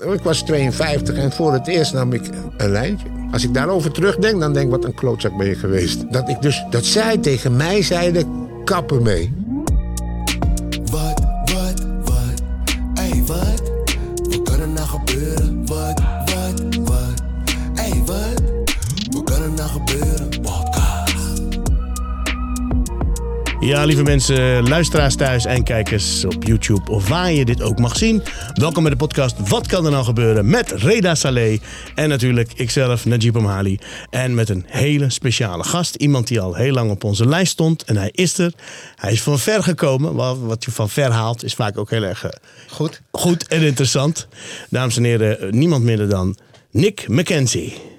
Ik was 52 en voor het eerst nam ik een lijntje. Als ik daarover terugdenk, dan denk ik, wat een klootzak ben je geweest. Dat ik dus, dat zij tegen mij zeiden, kappen mee. Wat, wat, wat? Ey, wat? Wat kan er nou gebeuren? Ja, lieve mensen, luisteraars thuis en kijkers op YouTube of waar je dit ook mag zien. Welkom bij de podcast Wat kan er nou gebeuren met Reda Saleh en natuurlijk ikzelf, Najib Amhali. En met een hele speciale gast, iemand die al heel lang op onze lijst stond en hij is er. Hij is van ver gekomen, wat je van ver haalt is vaak ook heel erg eh, Goed. goed en interessant. Dames en heren, niemand minder dan Nick McKenzie.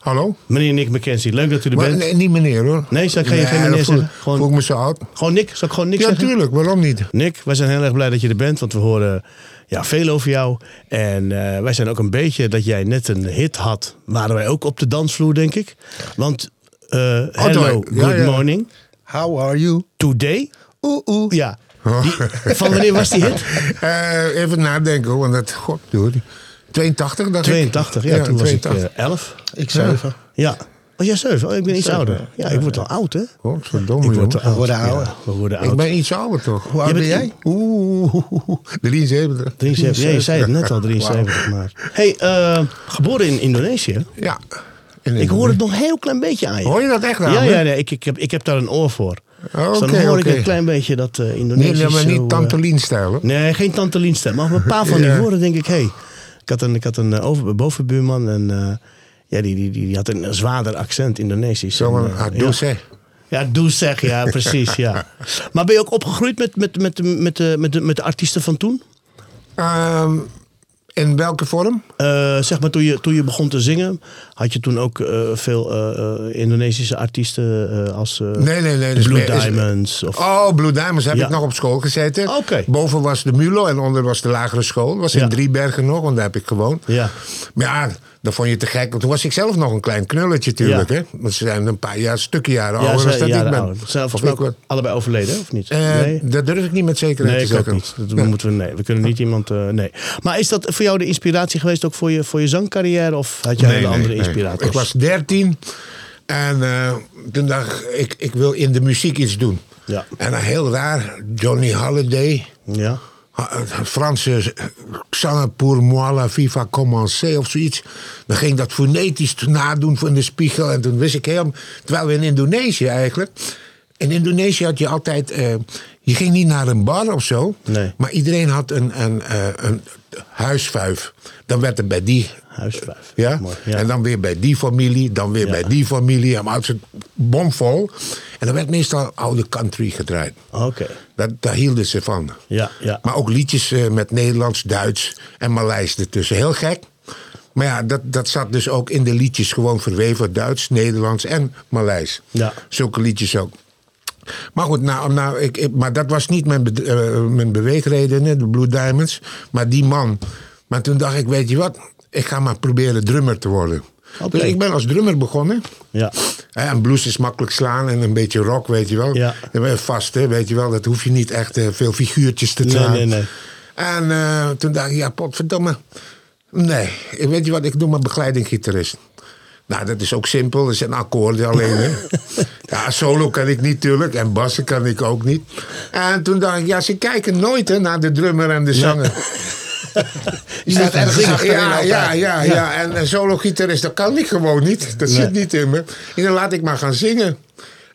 Hallo? Meneer Nick McKenzie, leuk dat u er Maar, bent. nee, niet meneer hoor. Nee, zal ik geen- geen meneer zeggen? Gewoon- Voel ik me zo oud. Gewoon Nick, zal ik gewoon Nick Ja, zeggen? tuurlijk. Waarom niet? Nick, wij zijn heel erg blij dat je er bent, want we horen ja, veel over jou. En eh, wij zijn ook een beetje dat jij net een hit had, waren wij ook op de dansvloer, denk ik. Want eh, hello, ja, good ja. morning, How are you? today. Oeh, oeh. Ja, die, van wanneer was die hit? Eh, even nadenken hoor, want dat, god, doe 82 dacht ik. 82, ja, toen was 82. ik eh, 11. Ik zeven. Ja. Was jij 7? Oh, ik ben iets ouder. Ja, ik word al oud, hè? Godverdomme, Ik word al oud. worden ouder. Ja, we worden oud. Ik ben iets ouder toch? Hoe oud Jij ben jij? Oeh, 73. 73. Ja, je zei het net al, 73 maar. hey, eh, geboren in Indonesië. Ja. En Ik hoor het nog een heel klein beetje aan je. Hoor je dat echt aan Ja, ja nee, ik, ik, heb, ik heb daar een oor voor. Oh, dus dan oké, hoor oké. ik een klein beetje dat uh, Indonesisch Nee, maar niet eh, Tante Lien-stijl hoor. nee, geen Tante Lien stem. Maar een paar van die Ja. woorden denk ik, hé. Hey, ik had een, ik had een eh, over, bovenbuurman en eh, ja, die, die, die, die had een zwaarder accent, Indonesisch. Zo, En, maar eh, ah, ja. doe zeg. Ja, doe zeg, ja, precies, ja. Maar ben je ook opgegroeid met, met, met, met, de- met, de, met de artiesten van toen? Ehm, in welke vorm? Eh, zeg maar, toen je, toen je begon te zingen, had je toen ook eh, veel eh, Indonesische artiesten als Nee, nee, nee. dus Blue meer- is- Diamonds? Of, Oh, Blue Diamonds heb Ja. ik nog op school gezeten. Oké. Boven was de Mulo en onder was de lagere school. Dat was Ja. in Driebergen nog, want daar heb ik gewoond. Ja. Maar ja, dat vond je te gek. Want toen was ik zelf nog een klein knulletje natuurlijk. Ja. Hè? Want ze zijn een paar jaar, stukken jaren Ja, ouder dan dat ik ben. ouder. Zijn volgens mij allebei overleden, of niet? eh, Dat durf ik niet met zekerheid nee, te zeggen. niet. Dat moeten we, nee, we kunnen niet iemand... eh, nee. Maar is dat voor jou de inspiratie geweest ook voor je, voor je zangcarrière? Of had jij Nee, nee, andere nee. inspiraties? Ik was 13 en eh, toen dacht ik, ik, ik wil in de muziek iets doen. Ja. En dan heel raar, Johnny Holiday... Ja. Het Franse Xana pour moi la viva commencer of zoiets. Dan ging dat fonetisch nadoen in de spiegel. En toen wist ik heel... Terwijl we in Indonesië eigenlijk... In Indonesië had je altijd... eh, je ging niet naar een bar of zo. Nee. Maar iedereen had een, een, eh, een huisvuif. Dan werd er bij die... Huisvijf. Ja? Ja. En dan weer bij die familie, dan weer Ja. bij die familie. Maar het bomvol. En dan werd meestal oude country gedraaid. Oké. Dat, daar hielden ze van. Ja, ja. Maar ook liedjes eh, met Nederlands, Duits en Maleis ertussen. Heel gek. Maar ja, dat, dat zat dus ook in de liedjes gewoon verweven. Duits, Nederlands en Maleis. Ja. Zulke liedjes ook. Maar goed, nou, nou, ik, ik- maar dat was niet mijn, be- eh, mijn beweegreden, de Blue Diamonds. Maar die man. Maar toen dacht ik, weet je wat? Ik ga maar proberen drummer te worden. Dus ik ben als drummer begonnen. Ja. En blues is makkelijk slaan en een beetje rock, weet je wel. Ja. Vast, hè, weet je wel. Dat hoef je niet echt eh, veel figuurtjes te Nee, slaan. nee, nee. En eh, toen dacht ik, ja, potverdomme. Nee, ik weet je wat, ik doe maar begeleidinggitarist. Nou, dat is ook simpel. Dat zijn akkoorden alleen. Hè. ja, solo kan ik niet natuurlijk. En bassen kan ik ook niet. En toen dacht ik, ja, ze kijken nooit hè, naar de drummer en de zanger. Je staat ergens achterin Ja, ja, ja, ja. En een solo-gitarist, dat kan ik gewoon niet. Dat zit niet in me. En dan laat ik maar gaan zingen.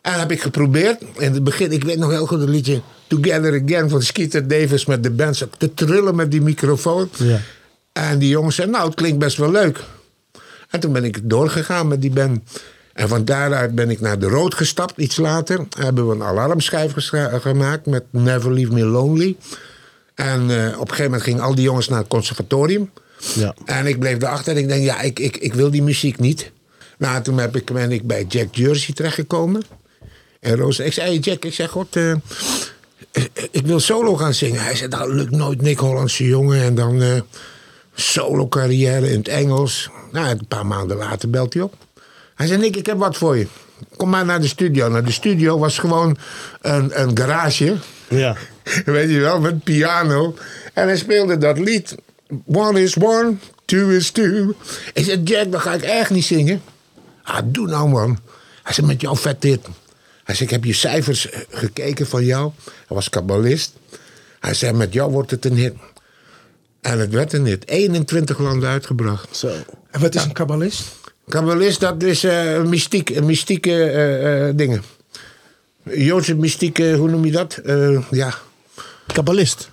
En dat heb ik geprobeerd. In het begin, ik weet nog heel goed het liedje Together Again van Skeeter Davis met de band. Zat Te trillen met die microfoon. Ja. En die jongens zeiden, nou, het klinkt best wel leuk. En toen ben ik doorgegaan met die band. En van daaruit ben ik naar de Rood gestapt, iets later. Hebben we een alarmschijf gemaakt met Never Leave Me Lonely. En eh, op een gegeven moment gingen al die jongens naar het conservatorium. Ja. En ik bleef erachter en ik denk, ja, ik, ik, ik wil die muziek niet. Nou, toen heb ik, ben ik bij Jack Jersey terechtgekomen. En Roos, ik zei, hey Jack, ik zeg, god, eh, ik wil solo gaan zingen. Hij zei, dat lukt nooit, Nick Hollandse jongen. En dan eh, solo carrière in het Engels. Nou, een paar maanden later belt hij op. Hij zei, Nick, ik heb wat voor je. Kom maar naar de studio. Nou, de studio was gewoon een, een garage. Ja. Weet je wel, met piano. En hij speelde dat lied. One is one, two is two. Ik zei, Jack, dat ga ik echt niet zingen. Ah, doe nou man. Hij zei, met jouw vet dit. Hij zei, ik heb je cijfers eh, gekeken van jou. Hij was kabbalist. Hij zei, met jou wordt het een hit. En het werd een hit. 21 landen uitgebracht. Zo. En wat is een kabbalist? Kabbalist, dat is eh, mystiek, mystieke eh, eh, dingen. Joodse mystieke, hoe noem je dat? Ja. Kabbalist.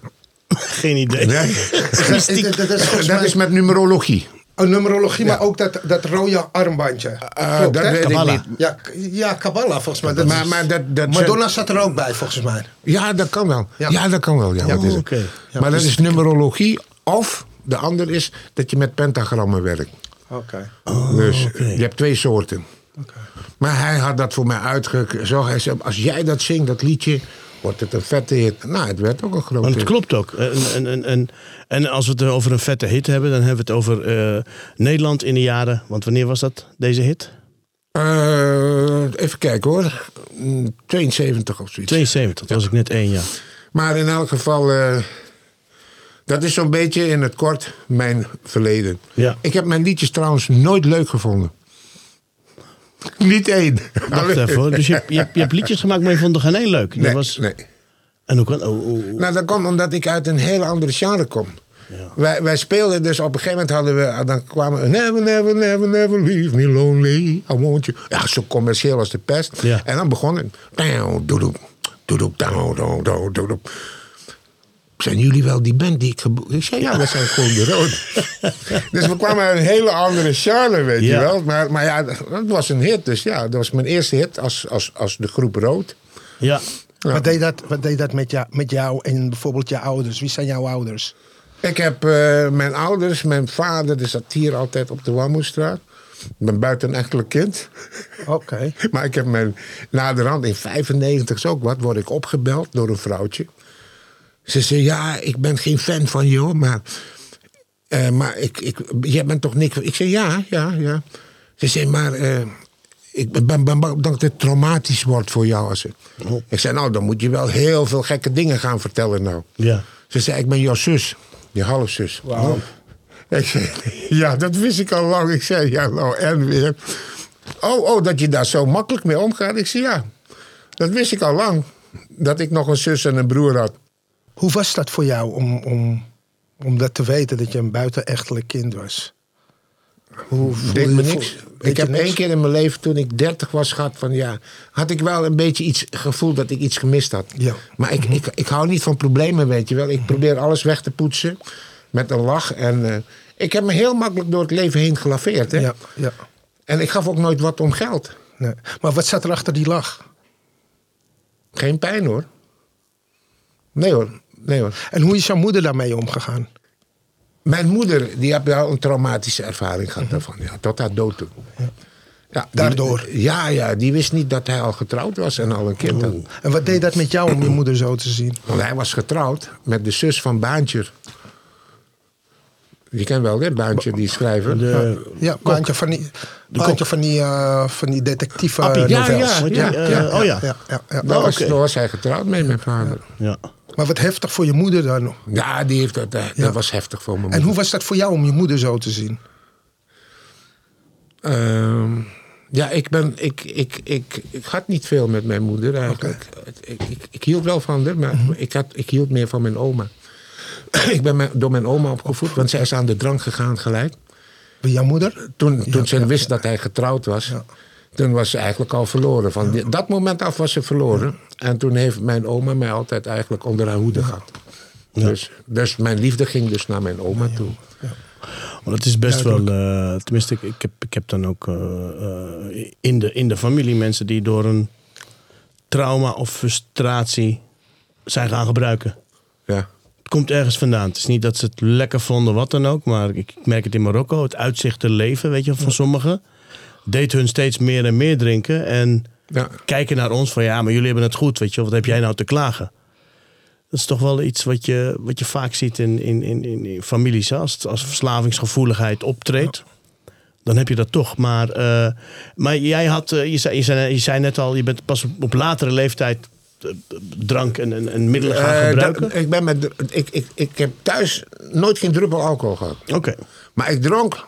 Geen idee. Nee. Dat, dat is dat met numerologie. een numerologie, maar ook dat, dat rode armbandje. Eh, Klopt, dat hè? weet Kabbalah. ik niet. Ja, ja, Kabbalah volgens mij. Dat Maar- is- maar dat- dat Madonna zat er ook bij volgens mij. Ja, dat kan wel. Ja. Ja, dat kan wel. Ja, Ja, wat is het? oké. Ja, maar dat dus- is numerologie. Of de ander is dat je met pentagrammen werkt. Oké. dus oké. je hebt twee soorten. Maar hij had dat voor mij uitgezocht. Hij zei, als jij dat zingt, dat liedje, wordt het een vette hit. Nou, het werd ook een grote Want het hit. klopt ook. En, en, en, en, als we het over een vette hit hebben, dan hebben we het over eh, Nederland in de jaren. Want wanneer was dat, deze hit? Eh, even kijken hoor. Mm, 72 of zoiets. 72, dat was ik net één jaar. Maar in elk geval, eh, dat is zo'n beetje in het kort mijn verleden. Ja. Ik heb mijn liedjes trouwens nooit leuk gevonden. Niet één. Wacht even hoor. Dus je, hebt- je, je hebt liedjes gemaakt, maar je vond er geen één leuk. Dat Nee, was, nee. En hoe kan... Oh, oh, oh. Nou, dat komt omdat ik uit een hele andere genre kom. Wij, wij speelden dus op een gegeven moment hadden we, dan kwamen we never, never, never, never leave me lonely, I want you. Ja, zo commercieel als de pest. Ja. En dan begon het. Zijn jullie wel die band die ik geboekt Ik zei, ja, dat zijn gewoon de rood. dus we kwamen uit een hele andere genre, weet Ja. je wel. Maar, maar ja, dat was een hit. Dus ja, dat was mijn eerste hit als, als, als de groep Rood. Ja. Ja. Wat deed dat, wat deed dat met, jou, met jou en bijvoorbeeld je ouders? Wie zijn jouw ouders? Ik heb eh, mijn ouders, mijn vader, die zat hier altijd op de Wammoestraat. Ik ben buitenechtelijk kind. Oké. Maar ik heb mijn, naderhand in 95 is ook wat, word ik opgebeld door een vrouwtje. Ze zei, ja, ik ben geen fan van je hoor, maar, eh, maar ik, ik, jij bent toch niks... Ik zei, ja, ja, ja. Ze zei, maar eh, ik ben, ben, ben bang dat het traumatisch wordt voor jou. Als het. Ik zei, nou, dan moet je wel heel veel gekke dingen gaan vertellen nou. Ja. Ze zei, ik ben jouw zus, je halfzus. Wauw. Ik zei, ja, dat wist ik al lang. Ik zei, ja, nou, en weer. Oh, oh, dat je daar zo makkelijk mee omgaat. Ik zei, ja, dat wist ik al lang. Dat ik nog een zus en een broer had. Hoe was dat voor jou om, om, om dat te weten dat je een buitenechtelijk kind was? Hoe Deed me niks. Ik heb niks? één keer in mijn leven, toen ik 30 was gehad, van ja, had ik wel een beetje iets gevoeld dat ik iets gemist had. Ja. Maar ik, ik, ik hou niet van problemen, weet je wel. Ik probeer alles weg te poetsen met een lach. En eh, ik heb me heel makkelijk door het leven heen gelaveerd. Hè? Ja, ja. En ik gaf ook nooit wat om geld. Nee. Maar wat zat er achter die lach? Geen pijn hoor. Nee hoor, nee hoor. En hoe is jouw moeder daarmee omgegaan? Mijn moeder, die heeft wel een traumatische ervaring gehad daarvan. Ja, tot haar dood toe. Ja, die- Daardoor? ja, ja, die wist niet dat hij al getrouwd was en al een kind had. En wat deed dat met jou om je moeder zo te zien? Want hij was getrouwd met de zus van Baantje. Je kent wel, hè, Baantje, die schrijver. De, Ja, baantje van die, baantje van die, eh, van die detectieve novels. Ja, ja, ja, eh, ja, oh ja. ja, ja, ja. Daar, was, daar was hij getrouwd mee, mijn vader. ja. Maar wat heftig voor je moeder dan. Ja, die heeft dat, eh, Ja. dat was heftig voor mijn En moeder. hoe was dat voor jou om je moeder zo te zien? Ehm, ja, ik, ben, ik, ik, ik, ik had niet veel met mijn moeder eigenlijk. Ik, ik, ik hield wel van haar, maar Mhm. ik, had, ik hield meer van mijn oma. ik ben door mijn oma opgevoed, want zij is aan de drank gegaan gelijk. Bij jouw moeder? Toen, toen ze ja, wist dat hij getrouwd was, toen was ze eigenlijk al verloren. Van die- dat moment af was ze verloren. En toen heeft mijn oma mij altijd eigenlijk onder haar hoede gehad. Dus, dus mijn liefde ging dus naar mijn oma toe. Want het is best wel, eh, tenminste, ik, ik, heb, ik heb dan ook eh, eh, in, de, in de familie mensen die door een trauma of frustratie zijn gaan gebruiken. Ja. Het komt ergens vandaan. Het is niet dat ze het lekker vonden, wat dan ook. Maar ik, ik merk het in Marokko. Het uitzicht te leven, weet je, van sommigen. Deed hun steeds meer en meer drinken. En Ja. kijken naar ons van ja, maar jullie hebben het goed, weet je. Wat heb jij nou te klagen? Dat is toch wel iets wat je, wat je vaak ziet in, in, in, in, families. hè. Als, als verslavingsgevoeligheid optreedt, dan heb je dat toch. Maar, eh, maar jij had, eh, je, zei, je, zei, je zei net al, je bent pas op, op latere leeftijd eh, drank en, en, en middelen gaan gebruiken. dat- ik, ben met, ik, ik, ik heb thuis nooit geen druppel alcohol gehad. Oké, Maar ik dronk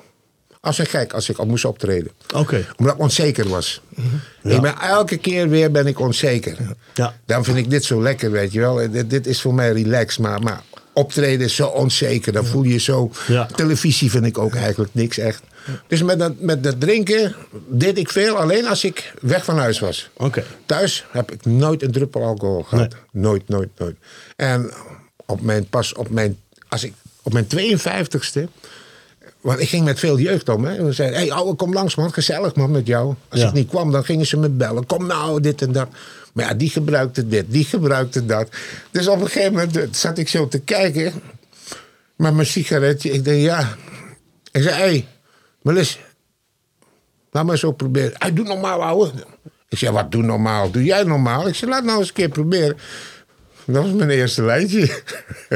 als een gek als ik al moest optreden. oké. Omdat ik onzeker was. Ja. Ik ben, elke keer weer ben ik onzeker. Ja. Dan vind ik dit zo lekker, weet je wel. Dit, dit is voor mij relax. Maar, maar optreden is zo onzeker. Dan voel je zo... Ja. Televisie vind ik ook eigenlijk niks echt. Dus met dat, met dat drinken deed ik veel. Alleen als ik weg van huis was. Oké. Thuis heb ik nooit een druppel alcohol gehad. Nooit, nooit, nooit. En op mijn, pas op mijn, als ik, op mijn 52ste. Want ik ging met veel jeugd om. Hè. We zeiden, hé hey, ouwe, kom langs man, gezellig man met jou. Als Ja. ik niet kwam, dan gingen ze me bellen. Kom nou, dit en dat. Maar ja, die gebruikte dit, die gebruikte dat. Dus op een gegeven moment eh, zat ik zo te kijken. Met mijn sigaretje. Ik denk, ja. Ik zei, hé, hey, Melis, Laat maar ook proberen. Hij doet normaal, ouwe. Ik zei, wat doe normaal? Doe jij normaal? Ik zei, laat nou eens een keer proberen. Dat was mijn eerste lijntje.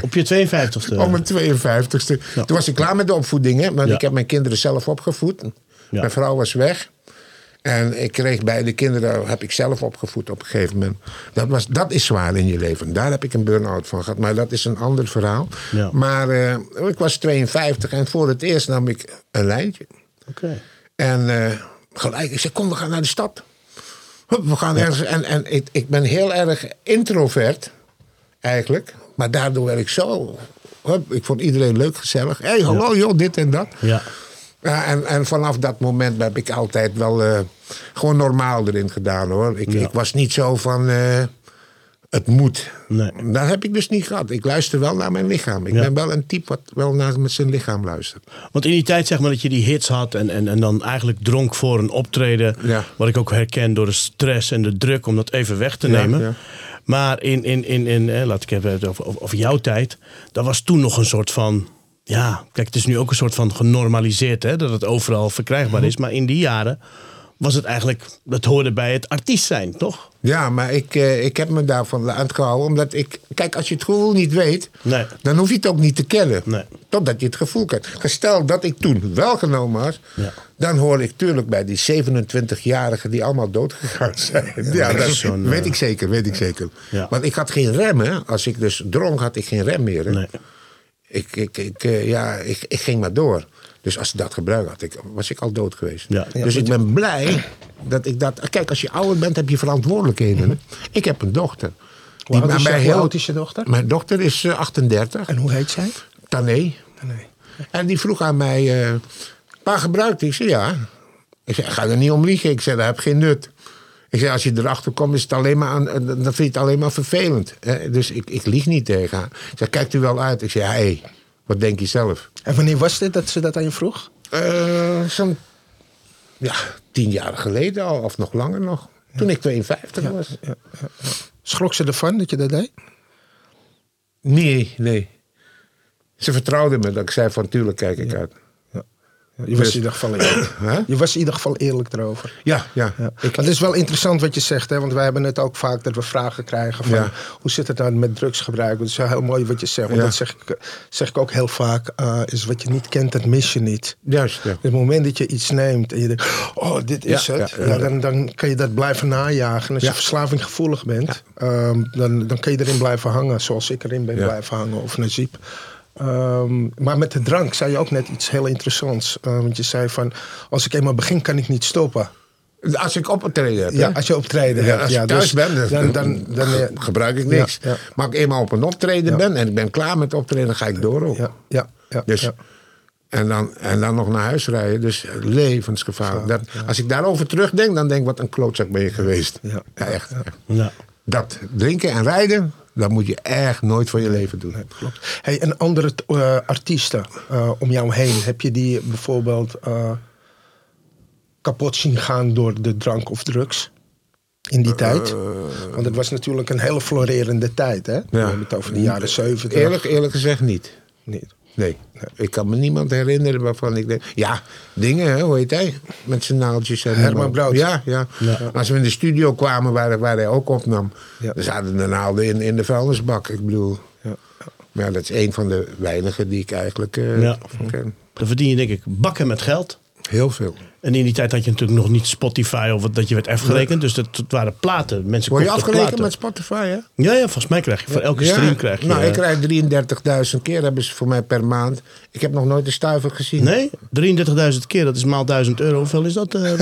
Op je 52ste. Op mijn 52ste. Toen was ik klaar met de opvoeding. Hè? Want Ja. ik heb mijn kinderen zelf opgevoed. Ja. Mijn vrouw was weg. En ik kreeg beide kinderen, heb ik zelf opgevoed op een gegeven moment. Dat, was, dat is zwaar in je leven. Daar heb ik een burn-out van gehad. Maar dat is een ander verhaal. Maar eh, ik was 52 en voor het eerst nam ik een lijntje. Oké. En eh, gelijk, ik zei, kom, we gaan naar de stad. Hup, we gaan ergens. En, en ik, ik ben heel erg introvert, eigenlijk. Maar daardoor werd ik zo. Hup, ik vond iedereen leuk, gezellig. Hé, hey, hallo joh, dit en dat. Ja. En, en vanaf dat moment heb ik altijd wel eh, gewoon normaal erin gedaan hoor. Ik, Ja. ik was niet zo van. eh, het moet. Nee. Dat heb ik dus niet gehad. Ik luister wel naar mijn lichaam. Ik Ja. ben wel een type wat wel naar met zijn lichaam luistert. Want in die tijd zeg maar dat je die hits had en, en, en dan eigenlijk dronk voor een optreden. Ja. Wat ik ook herken door de stress en de druk om dat even weg te Ja, nemen. Maar in, in, in, in eh, laat ik even het over, over, over jouw tijd. Dat was toen nog een soort van. Ja, kijk, het is nu ook een soort van genormaliseerd hè, dat het overal verkrijgbaar is. Maar in die jaren was het eigenlijk. Dat hoorde bij het artiest zijn, toch? Ja, maar ik, eh, ik heb me daarvan aan het gehouden. Omdat ik. Kijk, als je het gevoel niet weet. Nee. dan hoef je het ook niet te kennen. Nee. Totdat je het gevoel kent. Stel dat ik toen wel genomen was. Ja. dan hoor ik tuurlijk bij die 27-jarigen die allemaal doodgegaan zijn. Ja, dat dat is zo'n, weet eh, ik zeker, weet ik zeker. Ja. Want ik had geen rem, hè. Als ik dus dronk, had ik geen rem meer. Hè. Nee. Ik, ik, ik, eh, ja, ik, ik ging maar door. Dus als ik dat gebruik had, ik, was ik al dood geweest. Ja. dus ik ben blij dat ik dat... Kijk, als je ouder bent, heb je verantwoordelijkheden. hè. Ik heb een dochter. Hoe oud, bij is, heel- oud is je dochter? Mijn dochter is eh, 38. En hoe heet zij? Tané. Nee. En die vroeg aan mij... eh pa, gebruikt die? Ik zei, ja. Ik zei, ga er niet om liegen. Ik zei, dat heb geen nut. Ik zei, als je erachter komt, is het alleen maar aan, eh, dan vind je het alleen maar vervelend. hè. Dus ik, ik lieg niet tegen haar. Ik zei, kijkt u wel uit? Ik zei, hé, hey, wat denk je zelf? En wanneer was dit dat ze dat aan je vroeg? Eh, Zo'n ja, tien jaar geleden al, of nog langer nog. Toen ik 52 was. Schrok ze ervan dat je dat deed? Nee, nee. Ze vertrouwde me dat ik zei van, tuurlijk kijk ik uit. Je was, in ieder geval eerlijk. Je was in ieder geval eerlijk erover. Ja, ja. Ja. Ik, Maar het is wel interessant wat je zegt, hè? want wij hebben het ook vaak dat we vragen krijgen van Ja. hoe zit het nou met drugsgebruik? Het is wel heel mooi wat je zegt, want Ja. dat zeg ik, zeg ik ook heel vaak, eh, is wat je niet kent, dat mis je niet. juist, ja. Op het moment dat je iets neemt en je denkt, oh, dit is het, dan, dan kan je dat blijven najagen. En als je verslavinggevoelig bent, ehm, dan, dan kan je erin blijven hangen, zoals ik erin ben blijven hangen, of Najib. Ehm, maar met de drank zei je ook net iets heel interessants. Eh, want je zei van, als ik eenmaal begin, kan ik niet stoppen. Als ik optreden heb. Ja, hè? als je optreden Ja, hebt. als ja, ik thuis dus ben, dan, dan, dan, dan, gebruik ik niks. Ja. Maar als ik eenmaal op een optreden ben en ik ben klaar met optreden, dan ga ik door ook. ja, ja, ja, Dus, en, dan, en dan nog naar huis rijden. Dus levensgevaarlijk. Dat, Als ik daarover terugdenk, dan denk ik, wat een klootzak ben je geweest. Ja, echt. Dat drinken en rijden, dat moet je echt nooit voor je leven doen. Klopt. Hey, en andere eh, artiesten eh, om jou heen, heb je die bijvoorbeeld eh, kapot zien gaan door de drank of drugs? In die tijd? Want het was natuurlijk een hele florerende tijd, hè? We hebben het over de jaren zeventig. Eerlijk, eerlijk gezegd niet. Niet. Nee. Ik kan me niemand herinneren waarvan ik denk... Ja, dingen, hè, hoe heet hij? Met zijn naaldjes. En Herman Brood. Ja, ja, Als we in de studio kwamen waar, waar hij ook opnam... Ja. dan zaten de naalden in, in de vuilnisbak. Ik bedoel... Ja. Maar dat is een van de weinigen die ik eigenlijk Ja. van ken. Dan verdien je denk ik bakken met geld. Heel veel. En in die tijd had je natuurlijk nog niet Spotify of wat- dat je werd afgerekend. Dus dat, dat waren platen. Mensen Word je afgerekend platen. met Spotify, hè? Ja, ja, volgens mij krijg je voor elke stream krijg je... Nou, ik eh, krijg 33.000 keer hebben ze voor mij per maand. Ik heb nog nooit een stuiver gezien. Nee, 33.000 keer, dat is maal 1000 euro. Hoeveel is dat? eh?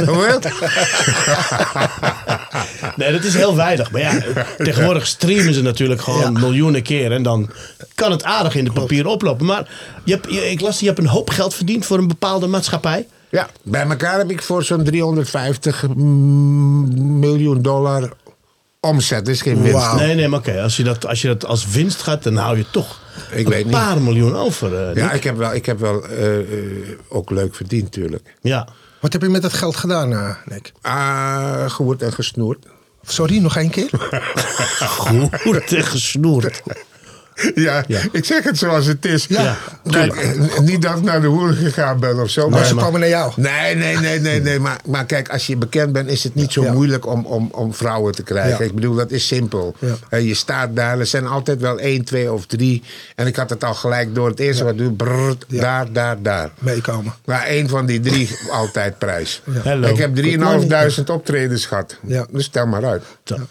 Nee, dat is heel weinig. Maar ja, tegenwoordig streamen ze natuurlijk gewoon miljoenen keer. En dan kan het aardig in de papier oplopen. Maar je hebt, je- ik las, je hebt een hoop geld verdiend voor een bepaalde maatschappij. Ja, bij elkaar heb ik voor zo'n 350 mm, miljoen dollar omzet. Dat is geen winst. Nee, nee, maar oké. Als, je dat, als je dat als winst gaat, dan hou je toch Ik een weet niet. paar miljoen over. eh, Ja, ik heb wel, ik heb wel eh, eh, ook leuk verdiend, natuurlijk. ja. Wat heb je met dat geld gedaan, eh, Nick? Ah, gehoord en gesnoerd. Sorry, nog één keer? Goed en gesnoerd. Ja, Ja. ik zeg het zoals het is. Ja, Kijk, eh, niet dat ik naar de hoeren gegaan ben of zo. Maar ze kwamen naar jou. Nee, nee, nee, nee, nee. Maar, maar kijk, als je bekend bent, is het niet zo Ja. moeilijk om, om, om vrouwen te krijgen. Ja. Ik bedoel, dat is simpel. Ja. Eh, je staat daar, er zijn altijd wel één, twee of drie. En ik had het al gelijk door. Het eerste wat ik doe, brrr, Ja. daar, daar, daar. Meekomen. Maar één van die drie altijd prijs. Ik heb 3.500 optredens gehad. Ja. Dus tel maar uit.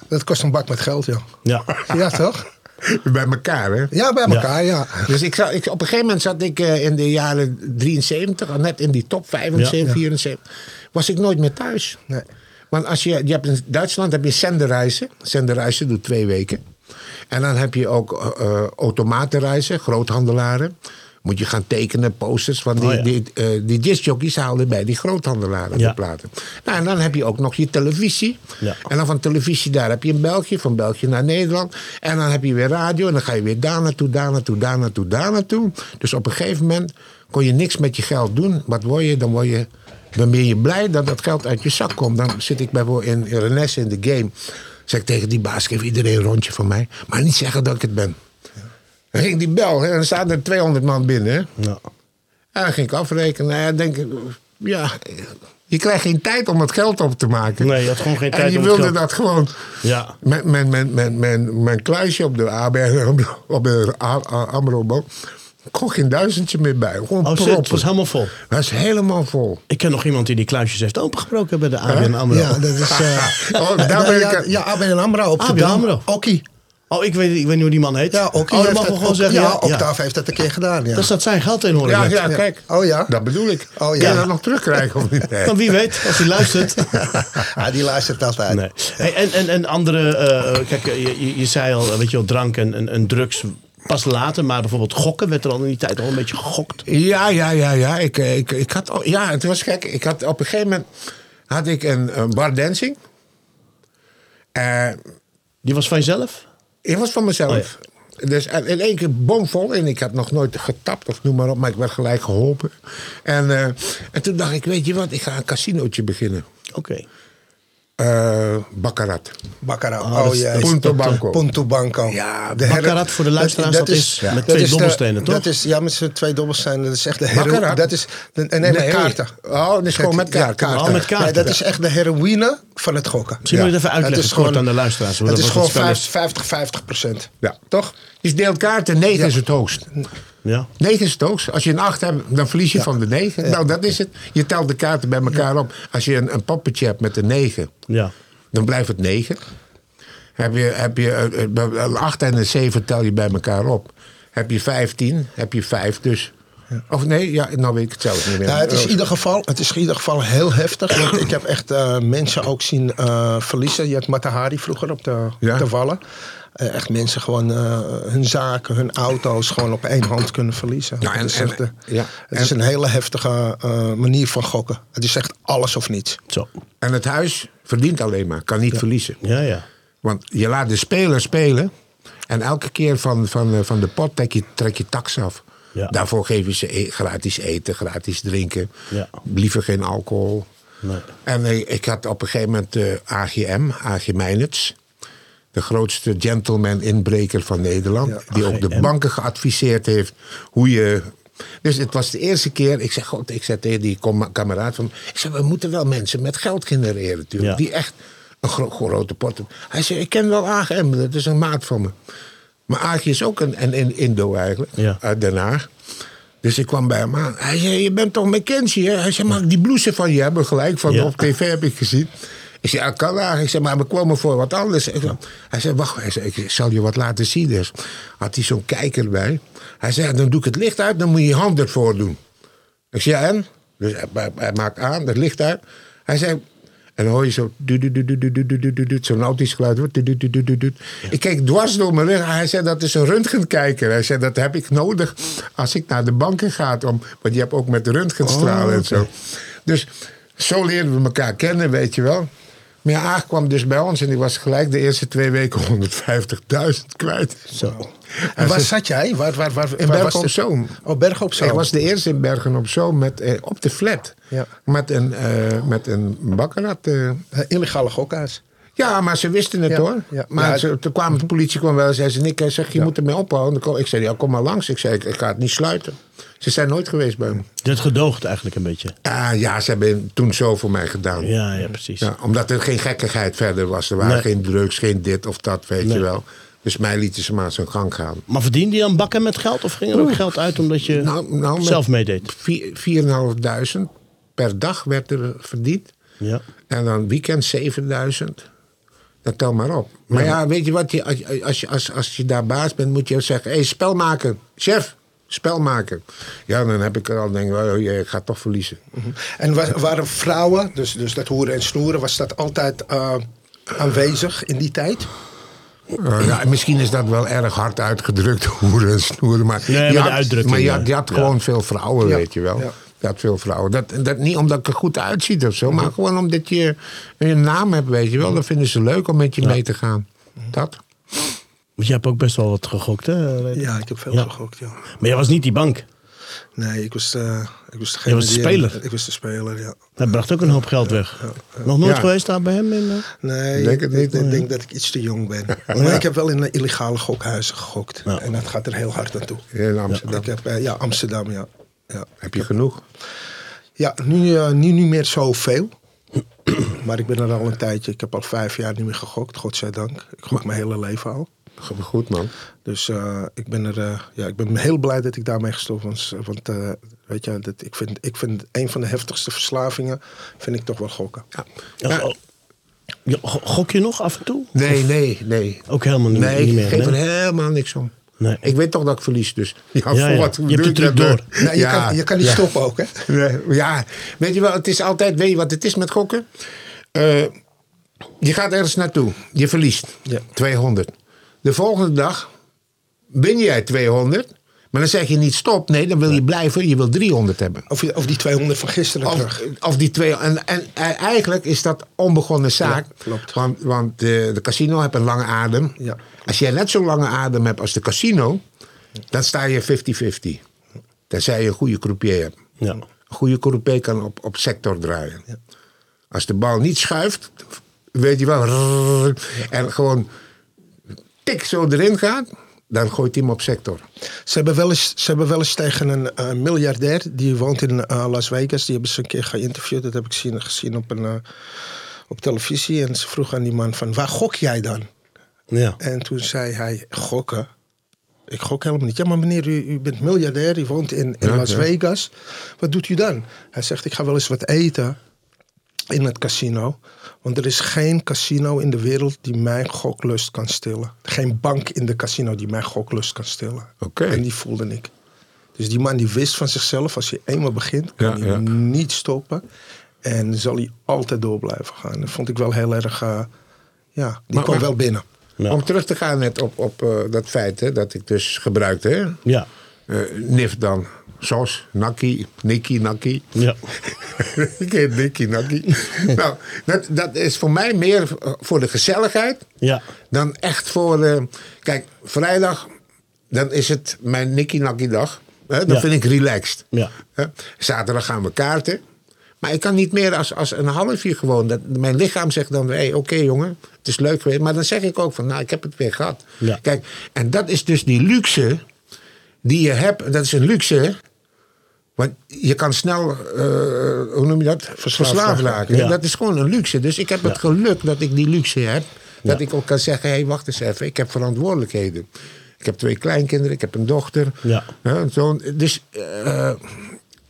Dat kost een bak met geld, joh. Ja. Ja, toch? Bij elkaar, hè? Ja, bij elkaar, ja. Dus ik zat, ik, op een gegeven moment zat ik eh, in de jaren 73, al net in die top 75, Ja. 74. Was ik nooit meer thuis. Nee. Want als je, je hebt in Duitsland heb je zenderreizen. Zenderreizen doet twee weken. En dan heb je ook eh, eh, automatenreizen, groothandelaren. Moet je gaan tekenen, posters. Want die, Oh ja. die, eh, die discjockeys haalden bij die groothandelaren Ja. de platen. Nou, en dan heb je ook nog je televisie. Ja. En dan van televisie, daar heb je in België, van België naar Nederland. En dan heb je weer radio en dan ga je weer daar naartoe, daar naartoe, daar naartoe, daar naartoe. Dus op een gegeven moment kon je niks met je geld doen. Wat word je? Dan word je... Dan ben je blij dat dat geld uit je zak komt. Dan zit ik bijvoorbeeld in, in Renesse in de game. Zeg ik tegen die baas, geef iedereen een rondje van mij. Maar niet zeggen dat ik het ben. Dan ging die bel hè, en dan staan er 200 man binnen. Hè. Ja. En dan ging ik afrekenen. Nou ja, denk ik, ja, je krijgt geen tijd om het geld op te maken. Nee, je had gewoon geen tijd En je om het wilde geld- dat gewoon. Ja. Mijn, mijn, mijn, mijn, mijn, mijn kluisje op de ABN, op de kon geen duizendje meer bij. Gewoon Oh, shit, proppen. het was helemaal vol. Dat is helemaal vol. Ik ken nog iemand die die kluisjes heeft opengebroken bij de ABN AMRO. Ja, dat is... eh Oh, daar ben ik... ja, ja, ABN AMRO op de ABN. AMRO. Okkie. Oh, ik weet, ik weet niet hoe die man heet. Ja, oh, dat heeft mag dat, we gewoon Ook- zeggen. Ja, Ja, Octave heeft dat een keer gedaan, ja. Daar staat zijn geld in, Ja, ja, kijk. Oh ja? Dat bedoel ik. Oh, Kun ja. je dat nog terugkrijgen of niet? Nee. Maar wie weet, als hij luistert. Ah, die luistert altijd. Nee. Hey, en, en, en andere, eh, kijk, je, je, je zei al, weet je wel, drank en, en, en drugs pas later. Maar bijvoorbeeld gokken, werd er al in die tijd al een beetje gegokt. Ja, ja, ja, ja. Ik, eh, ik, ik had, al- ja, het was gek. Ik had, op een gegeven moment had ik een, een bar dancing. Eh Die was van jezelf? Ik was van mezelf. Oh, Dus in één keer bomvol. En ik had nog nooit getapt of noem maar op. Maar ik werd gelijk geholpen. En, eh, en toen dacht ik, weet je wat? Ik ga een casinootje beginnen. Oké. Eh Baccarat. Baccarat. Oh, Oh, Punto eh, Banco. Punto Banco. Ja, De Baccarat voor de luisteraars, dat is met twee dat dobbelstenen, toch? Dat is, ja, met z'n twee dobbelstenen. Dat is echt de heroïne. Baccarat? Dat is, de- nee, met kaarten. Oh, dat is gewoon met Ja, kaarten. Oh, met kaarten. Nee, dat is echt de heroïne van het gokken. Misschien moet je het even Het uitleggen is kort gewoon- aan de luisteraars. Het dat is gewoon het spel 50, 50 procent. Ja. Toch? Je deelt kaarten, 9 is het hoogst. Ja. 9 is het hoogst. Als je een 8 hebt, dan verlies je van de 9. Nou, dat is het. Je telt de kaarten bij elkaar op. Als je een, een poppetje hebt met een 9, Ja. dan blijft het 9. Heb je, heb je eh, eh, een 8 en een 7 tel je bij elkaar op. Heb je 15, heb je 5 dus. Of nee, ja, nou weet ik het zelf niet meer. Ja, het, is in ieder geval, het is in ieder geval heel heftig. Want ik heb echt eh, mensen ook zien verliezen. Je had Matahari vroeger op de, Ja. op de Wallen. Eh, echt mensen gewoon eh, hun zaken, hun auto's gewoon op één hand kunnen verliezen. Ja, en- het is, echt, ja, het en- is een hele heftige eh, manier van gokken. Het is echt alles of niets. Zo. En het huis verdient alleen maar, kan niet verliezen. Ja, ja. Want je laat de speler spelen. En elke keer van, van, eh, van de pot trek je, trek je tax af. Ja. Daarvoor geef je ze e- gratis eten, gratis drinken. Ja. Liever geen alcohol. Nee. En ik had op een gegeven moment eh, AGM, AG Meinets. De grootste gentleman inbreker van Nederland. Ja, die ook de banken geadviseerd heeft hoe je... Dus het was de eerste keer, ik zeg, God, ik zei tegen die kom- kameraad van... Ik zeg, we moeten wel mensen met geld genereren natuurlijk. Ja. Die echt een gro- grote pot hebben. Hij zei, ik ken wel AGM, dat is een maat van me. Maar AG is ook een, een, een Indo eigenlijk, Ja. uit Den Haag. Dus ik kwam bij hem aan. Hij zei, je bent toch McKenzie, hè? Hij zei, mag ik die blouse van je hebben gelijk? Van Ja. op tv heb ik gezien. Ik zei, kan waar. Maar we komen voor wat anders. hij zei, wacht, ik zal je wat laten zien. Dus had hij zo'n kijker bij. Hij zei, dan doe ik het licht uit, dan moet je je hand ervoor doen. Ik zei, ja, en? Dus hij, maakt aan, het licht uit. Hij zei, en dan hoor je zo... Zo'n autisch geluid. Ik keek dwars door mijn rug. Hij zei, dat is een röntgenkijker. Hij zei, dat heb ik nodig als ik naar de banken ga. Om, want je hebt ook met röntgenstralen oh, en zo. Dus zo leren we elkaar kennen, weet je wel. Maar ja, Aag kwam dus bij ons en die was gelijk de eerste twee weken 150.000 kwijt. Zo. En waar zat jij? Waar, waar, waar, In Bergen op Zoom. Oh, Bergen op Zoom. Ik was de eerste in Bergen op Zoom met, eh, op de flat. Ja. Met een, eh met een bakkerrat. eh. Illegale gokhuis. Ja, maar ze wisten het Ja, hoor. ja. Maar Ja, ze, toen kwam de politie kwam wel en zei ze... Nick, hij zegt, je moet ermee ophouden. Ik zei, ja, kom maar langs. Ik zei, ik, ik ga het niet sluiten. Ze zijn nooit geweest bij me. Je hebt gedoogd eigenlijk een beetje. Ah, ja, ze hebben toen zo voor mij gedaan. Ja, ja, precies. Ja, omdat er geen gekkigheid verder was. Er waren Nee. geen drugs, geen dit of dat, weet Nee. je wel. Dus mij lieten ze maar zijn gang gaan. Maar verdiende je dan bakken met geld? Of ging er ook geld uit omdat je Nou, nou, zelf meedeed? vier- 4.500 per dag werd er verdiend. Ja. En dan weekend 7000. Dat tel maar op. Maar ja, weet je wat? Je, als, je- als, je, als, als je daar baas bent, moet je zeggen: hé, hey, spel maken. Chef, spel maken. Ja, dan heb ik er al denk ik, oh, ik ga toch verliezen. En wa- waren vrouwen, dus, dus dat hoeren en snoeren, was dat altijd eh, aanwezig in die tijd? Uh, ja, misschien is dat wel erg hard uitgedrukt, hoeren en snoeren. Maar Nee, je maar had, Maar je ja. had, je had Ja. gewoon veel vrouwen, Ja. weet je wel. Ja. Had veel vrouwen. Dat, dat niet omdat ik er goed uitziet of zo, maar gewoon omdat je een naam hebt, weet je wel. Dan vinden ze leuk om met je mee te gaan. Dat. Want je hebt ook best wel wat gegokt, hè? ik. Ja, ik heb veel Ja. gegokt, ja. Maar jij was niet die bank. Nee, ik was, eh ik was degene was de die- speler? Ik was de speler, ja. Hij bracht ook een hoop geld weg. Nog nooit Ja. geweest daar bij hem? In, eh? Nee, Denk het niet, ik denk dat ik iets te jong ben. Maar ik heb wel in illegale gokhuizen gegokt. Ja. En dat gaat er heel hard aan toe. In Amsterdam. Ik heb, eh, ja, Amsterdam, ja. Ja, Heb je genoeg? ja nu, eh, nu niet meer zoveel. maar ik ben er al een tijdje. Ik heb al vijf jaar niet meer gegokt, godzijdank. Ik gok mijn hele leven al. Goed, man. Dus eh, ik, ben er, eh, ja, ik ben heel blij dat ik daarmee gestopt was. Want eh, weet je, dat, ik, vind, ik vind een van de heftigste verslavingen vind ik toch wel gokken. Ja. Ja, Ja. oh. Gok je nog af en toe? Nee, nee, nee. Ook helemaal niet, Nee, niet ik meer. geef nee? er helemaal niks om. Nee. Ik weet toch dat ik verlies, dus. Ja, Ja, voor ja. wat Je hebt dat, door. je, Ja, kan, je kan niet stoppen ook, hè? Ja, weet je wel, het is altijd, weet je wat het is met gokken? Eh, je gaat ergens naartoe, je verliest Ja. 200. De volgende dag win jij 200, maar dan zeg je niet stop. Nee, dan wil je blijven, je wil 300 hebben. Of, of die 200 van gisteren Of, terug. of die twee. En, en eigenlijk is dat onbegonnen zaak. Ja, klopt. Want, want de, de casino heeft een lange adem. Ja. Als jij net zo'n lange adem hebt als de casino, dan sta je 50-50. Tenzij je een goede croupier hebt. Ja. Een goede croupier kan op, op sector draaien. Als de bal niet schuift, weet je wel. En gewoon tik zo erin gaat, dan gooit hij hem op sector. Ze hebben wel eens, ze hebben wel eens tegen een miljardair die woont in eh, Las Vegas. Die hebben ze een keer geïnterviewd. Dat heb ik gezien, gezien op, een, eh, op televisie. En ze vroeg aan die man van waar gok jij dan? Ja. En toen zei hij gokken. Ik gok helemaal niet. Ja, maar meneer, u, u bent miljardair. U woont in, in Ja, Las ja. Vegas. Wat doet u dan? Hij zegt, ik ga wel eens wat eten in het casino. Want er is geen casino in de wereld die mijn goklust kan stillen. Geen bank in de casino die mijn goklust kan stillen. Oké. En die voelde ik. Dus die man die wist van zichzelf, als hij eenmaal begint, kan Ja, hij ja. niet stoppen. En zal hij altijd door blijven gaan. Dat vond ik wel heel erg, eh, ja, die Maar- kwam maar- wel binnen. Ja. Om terug te gaan net op, op eh, dat feit hè, dat ik dus gebruikte. Hè? Ja. Eh, Nif dan. Sos, Nakkie, Nikki, Nakkie. Ja. ik heet Nikki, Nakkie. nou, dat, dat is voor mij meer eh, voor de gezelligheid Ja. dan echt voor... eh, kijk, vrijdag, dan is het mijn Nikki Nakkie dag. Dan Ja. vind ik relaxed. Ja. Zaterdag gaan we kaarten. Maar ik kan niet meer als, als een half uur gewoon. Dat, mijn lichaam zegt dan, hey, oké jongen, het is leuk geweest. Maar dan zeg ik ook van, nou, ik heb het weer gehad. Ja. Kijk, en dat is dus die luxe die je hebt. Dat is een luxe? Want je kan snel, eh, hoe noem je dat? Verslaafd, raken. Ja. Dat is gewoon een luxe. Dus ik heb het geluk dat ik die luxe heb. Dat Ja. ik ook kan zeggen, hé, hey, wacht eens even. Ik heb verantwoordelijkheden. Ik heb twee kleinkinderen, ik heb een dochter. Ja. Hè, zo, dus eh,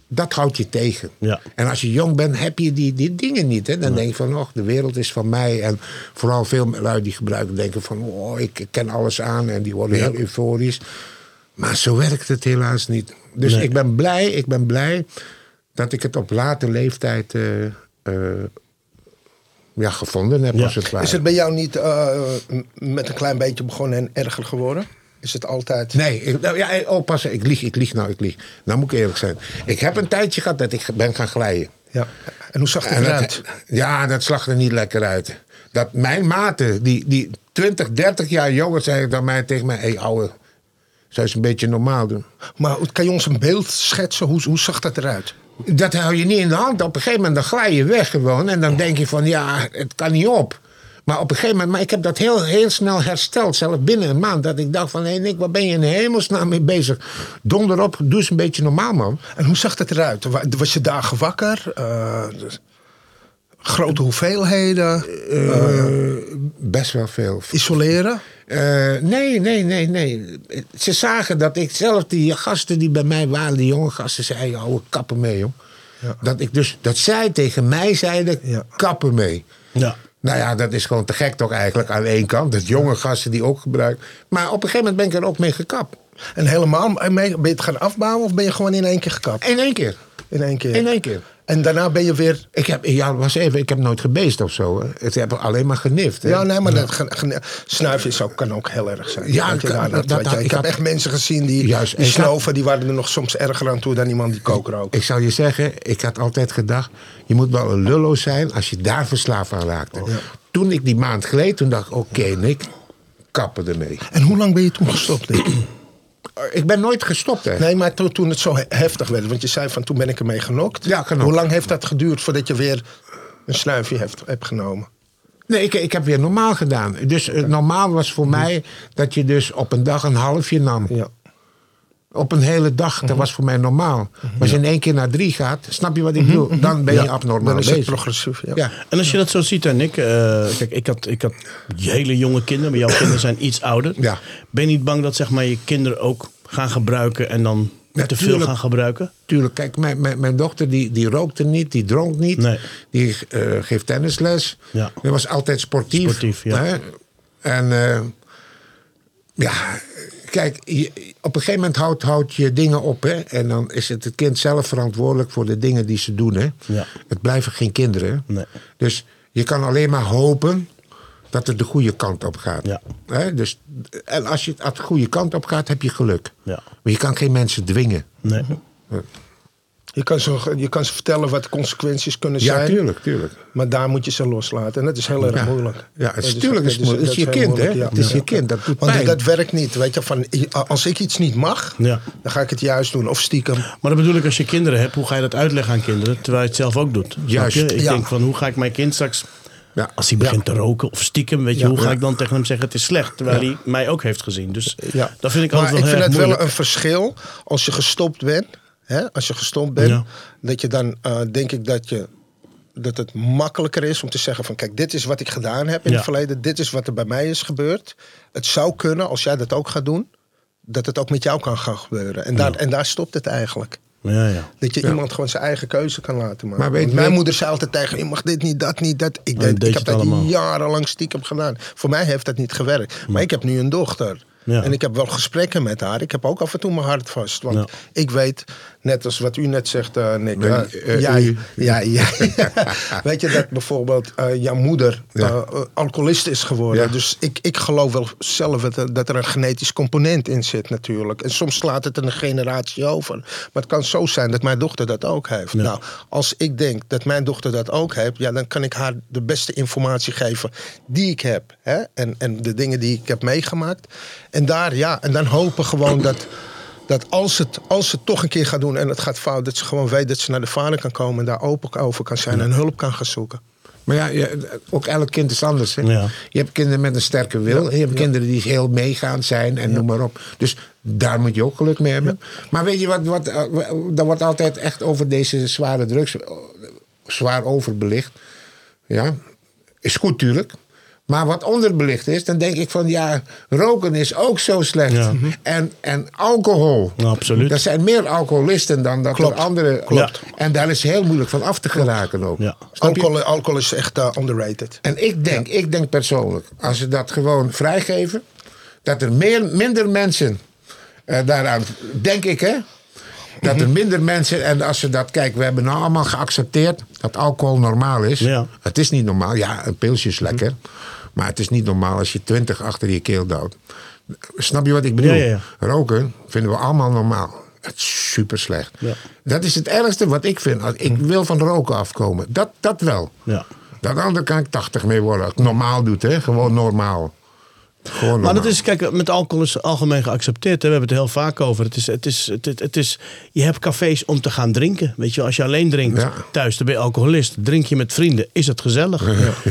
dat houdt je tegen. Ja. En als je jong bent, heb je die, die dingen niet. Hè? Dan denk je van, oh, de wereld is van mij. En vooral veel lui die gebruiken denken van, oh, ik ik ken alles aan. En die worden heel euforisch. Maar zo werkt het helaas niet. Dus Nee. ik ben blij, ik ben blij dat ik het op late leeftijd eh, eh, ja, gevonden heb, Ja. als het ware. Is het bij jou niet eh, met een klein beetje begonnen en erger geworden? Is het altijd... Nee, ik, nou, ja, oh, pas, ik lieg, ik lieg nou, ik lieg. Nou moet ik eerlijk zijn. Ik heb een tijdje gehad dat ik ben gaan glijden. Ja. En hoe zag het eruit? ja, dat zag er niet lekker uit. Dat mijn maten, die, die 20, 30 jaar jonger zijn dan mij tegen mij... Hé, hey, ouwe, zou eens een beetje normaal doen? Maar kan je ons een beeld schetsen? Hoe, hoe zag dat eruit? Dat hou je niet in de hand. Op een gegeven moment dan glij je weg gewoon. En dan denk je van, ja, het kan niet op. Maar op een gegeven moment, maar ik heb dat heel, heel snel hersteld. Zelfs binnen een maand. Dat ik dacht van, hé hey Nick, waar ben je in hemelsnaam mee bezig? Donder op, doe eens een beetje normaal, man. En hoe zag dat eruit? Wa- Was je dagen wakker? Eh, grote hoeveelheden? Eh, best wel veel. Isoleren? Eh, nee, nee, nee, nee. Ze zagen dat ik zelf, die gasten die bij mij waren, die jonge gasten, zeiden: ouwe, kappen mee, joh. Ja. Dat ik dus, dat zij tegen mij zeiden: Ja. kappen mee. Ja. Nou ja, dat is gewoon te gek toch eigenlijk aan één kant. Dat jonge gasten die ook gebruiken. Maar op een gegeven moment ben ik er ook mee gekapt. En helemaal, ben je het gaan afbouwen of ben je gewoon in één keer gekapt? In één keer. In één keer. In één keer. En daarna ben je weer... Ik heb, ja, was even, ik heb nooit gebeest of zo. Hè. Ik heb alleen maar genift. Hè. Ja, nee, maar dat, snuiven is ook, kan ook heel erg zijn. Ja, nou, dat- dat- weet dat- je, ik ik heb had- echt mensen gezien die, Juist, die had- snoven, die waren er nog soms erger aan toe dan iemand die kook rookt. Ik zou je zeggen, ik had altijd gedacht... je moet wel een lullo zijn als je daar verslaafd aan raakte. Toen ik die maand gleed, toen dacht ik... oké, Nick, kappen ermee. En hoe lang ben je toen gestopt? Nick? Ik ben nooit gestopt, hè. Nee, maar toen, toen het zo he- heftig werd, want je zei van toen ben ik ermee genokt. Ja, genokt. Hoe lang heeft dat geduurd voordat je weer een snuifje hebt, hebt genomen? Nee, ik, ik heb weer normaal gedaan. Dus eh, normaal was voor mij dat je dus op een dag een halfje nam. Ja. Op een hele dag, dat was voor mij normaal. Maar als je in één keer naar drie gaat, snap je wat ik bedoel? Dan ben je Ja, abnormaal Dan is het bezig. progressief, ja. Ja. En als je dat zo ziet, hè, Nick. eh, kijk, ik had, ik had hele jonge kinderen, maar jouw kinderen zijn iets ouder. Ja. Ben je niet bang dat zeg maar, je kinderen ook gaan gebruiken en dan Ja, te veel gaan gebruiken? Tuurlijk, kijk, mijn, mijn, mijn dochter die, die rookte niet, die dronk niet. Nee. Die eh, geeft tennisles. Ja. Die was altijd sportief. Sportief, ja. Hè? En eh, ja, kijk, je- op een gegeven moment houdt, houdt je dingen op. Hè? En dan is het het kind zelf verantwoordelijk voor de dingen die ze doen. Hè? Ja. Het blijven geen kinderen. Nee. Dus je kan alleen maar hopen dat het de goede kant op gaat. Ja. Hè? Dus, en als je het de goede kant op gaat, heb je geluk. Ja. Maar je kan geen mensen dwingen. Nee. Je, kan ze, je kan ze vertellen wat de consequenties kunnen Ja, zijn. tuurlijk, tuurlijk. Maar daar moet je ze loslaten. En dat is heel erg Ja. moeilijk. Ja, het is- Dat tuurlijk is het moeilijk. Het is je kind, hè? Het is je kind, dat doet Want pijn. dat werkt niet. Weet je, van, als ik iets niet mag, Ja. dan ga ik het juist doen. Of stiekem. Maar dat bedoel ik, als je kinderen hebt, hoe ga je dat uitleggen aan kinderen? Terwijl je het zelf ook doet. Juist? Ik ja. denk van, hoe ga ik mijn kind straks... Ja. Als hij begint te roken of stiekem, weet je, Ja. hoe ga Ja. ik dan tegen hem zeggen het is slecht? Terwijl hij mij ook heeft gezien. Dus Ja. dat vind ik maar altijd ik wel vind heel het wel een verschil als je gestopt bent. Hè? Als je gestopt bent, Ja. dat je dan eh, denk ik dat je dat het makkelijker is om te zeggen van kijk, dit is wat ik gedaan heb in Ja. het verleden, dit is wat er bij mij is gebeurd. Het zou kunnen, als jij dat ook gaat doen, dat het ook met jou kan gaan gebeuren. En daar, en daar stopt het eigenlijk. Ja, ja. Dat je iemand gewoon zijn eigen keuze kan laten maken. Maar weet- mijn weet- moeder zei altijd tegen je mag dit niet, dat niet, dat. Ik, deed, deed ik heb dat allemaal. jarenlang stiekem gedaan. Voor mij heeft dat niet gewerkt. Maar ik heb nu een dochter. Ja. En ik heb wel gesprekken met haar. Ik heb ook af en toe mijn hart vast. Want Ja. ik weet, net als wat u net zegt, eh Nick. Eh, jij, u. ja, ja. weet je dat bijvoorbeeld eh, jouw moeder Ja. alcoholist is geworden. Ja. Dus ik, ik geloof wel zelf dat er, dat er een genetisch component in zit natuurlijk. En soms slaat het een generatie over. Maar het kan zo zijn dat mijn dochter dat ook heeft. Nou, als ik denk dat mijn dochter dat ook heeft... Ja, dan kan ik haar de beste informatie geven die ik heb. Hè? En, en de dingen die ik heb meegemaakt. En daar, ja, en dan hopen gewoon dat... Dat als het, als het toch een keer gaat doen en het gaat fout, dat ze gewoon weet dat ze naar de vader kan komen en daar open over kan zijn en hulp kan gaan zoeken. Maar ja, je- ook elk kind is anders. Hè? Ja. Je hebt kinderen met een sterke wil. Je hebt kinderen die heel meegaand zijn en noem maar op. Dus daar moet je ook geluk mee hebben. Maar weet je wat, wat eh, er wordt altijd echt over deze zware drugs eh, zwaar overbelicht. Ja, is goed tuurlijk. Maar wat onderbelicht is, dan denk ik van ja, roken is ook zo slecht. Ja. En, en alcohol. Ja, absoluut. Er zijn meer alcoholisten dan dat Klopt. er andere. Klopt. En daar is heel moeilijk van af te geraken ook. Alcohol, alcohol is echt eh, underrated. En ik denk, ik denk persoonlijk, als ze dat gewoon vrijgeven, dat er meer, minder mensen eh, daaraan, denk ik hè, dat er minder mensen, en als ze dat, kijk, we hebben nou allemaal geaccepteerd dat alcohol normaal is. Ja. Het is niet normaal, ja, een pilsje is lekker, maar het is niet normaal als je twintig achter je keel duwt. Snap je wat ik bedoel? Ja, ja, ja. Roken vinden we allemaal normaal. Het is super slecht. Dat is het ergste wat ik vind. Ik wil van roken afkomen. Dat, dat wel. Ja. Dat andere kan ik 80 mee worden. Als ik normaal doe, hè? Gewoon normaal. Gewoon. Maar dat is, kijk, met alcohol is algemeen geaccepteerd. Hè. We hebben het er heel vaak over. Het is, het is, het, het, het is, je hebt cafés om te gaan drinken. Weet je, als je alleen drinkt Ja. thuis, dan ben je alcoholist. Drink je met vrienden, is het gezellig.